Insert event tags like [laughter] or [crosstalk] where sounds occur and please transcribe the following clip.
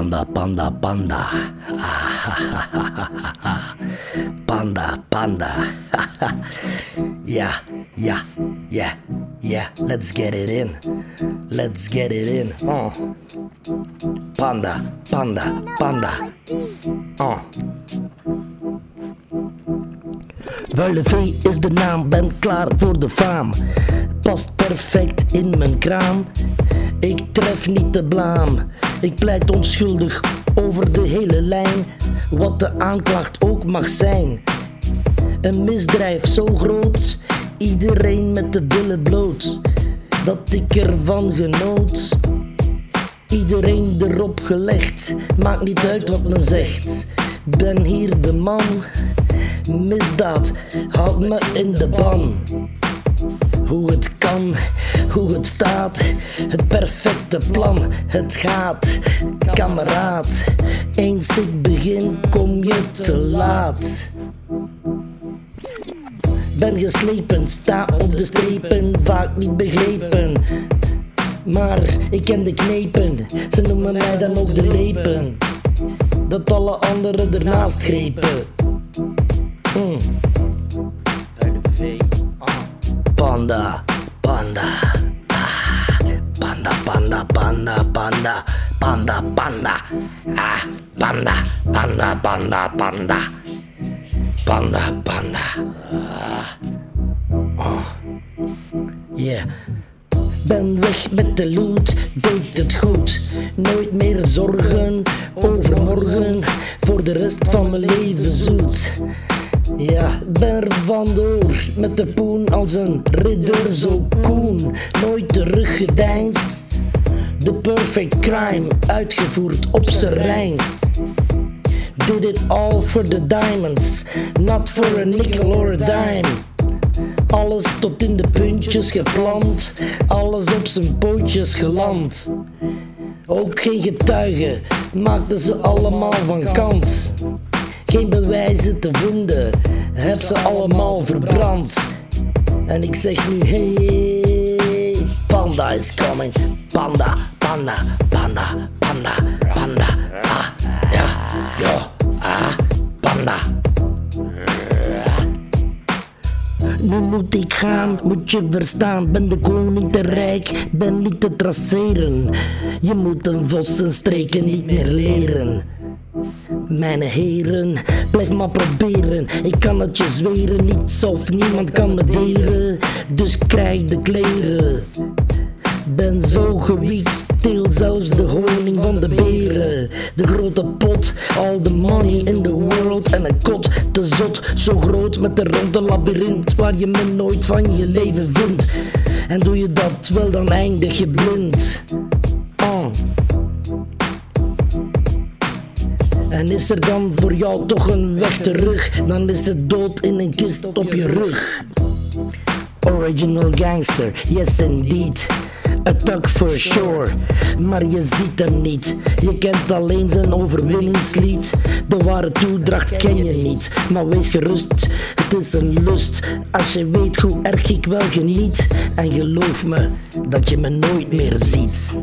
Panda, panda, panda. [laughs] Panda, panda. [laughs] yeah, yeah, yeah, yeah. Let's get it in. Let's get it in. Oh. Panda, panda, panda. Oh. Vuile V is de naam, ben klaar voor de faam. Past perfect in mijn kraam. Ik tref niet de blaam. Ik pleit onschuldig over de hele lijn. Wat de aanklacht ook mag zijn. Een misdrijf zo groot, iedereen met de billen bloot. Dat ik ervan genoot. Iedereen erop gelegd, maakt niet uit wat men zegt. Ben hier de man, misdaad, houd me in de ban. Hoe het kan, hoe het staat, het perfecte plan, het gaat. Kameraad, eens ik begin, kom je te laat. Ben geslepen, sta op de strepen, vaak niet begrepen. Maar ik ken de knepen, ze noemen mij dan ook de lepen. Dat alle anderen ernaast grepen. Mm. Panda, panda. Ah, Panda, panda, panda, panda. Panda, panda. Ah, panda, panda, panda, panda. Panda, panda. Ah. Oh. Ben weg met de loot, deed het goed. Nooit meer zorgen over morgen, voor de rest van mijn leven zoet. Ja, ben er vandoor met de poen als een ridder zo koen. Nooit teruggedeinst. De perfect crime, uitgevoerd op z'n reinst. Did it all for the diamonds, not for a nickel or a dime. Alles tot in de puntjes geplant, alles op zijn pootjes geland. Ook geen getuigen, maakten ze allemaal van kant. Geen bewijzen te vinden, heb ze allemaal verbrand. En ik zeg nu hey, panda is coming, panda, panda, panda, panda, panda, ah, ja, ja, ah, panda. Nu moet ik gaan, moet je verstaan. Ben de koning te rijk, ben niet te traceren. Je moet een vos zijn streken niet meer leren. Mijn heren, blijf maar proberen. Ik kan het je zweren, niets of niemand kan me deren. Dus krijg de kleren. Ben zo gewiekt, steel zelfs de honing van de beren. De grote pot, all the money in the world. En een kot, te zot, zo groot met de ronde labyrint. Waar je me nooit van je leven vindt. En doe je dat wel, dan eindig je blind. Oh. En is er dan voor jou toch een weg terug? Dan is het dood in een kist op je rug. Original gangster, yes indeed. A thug for sure, maar je ziet hem niet. Je kent alleen zijn overwinningslied. De ware toedracht ken je niet, maar wees gerust. Het is een lust als je weet hoe erg ik wel geniet. En geloof me dat je me nooit meer ziet.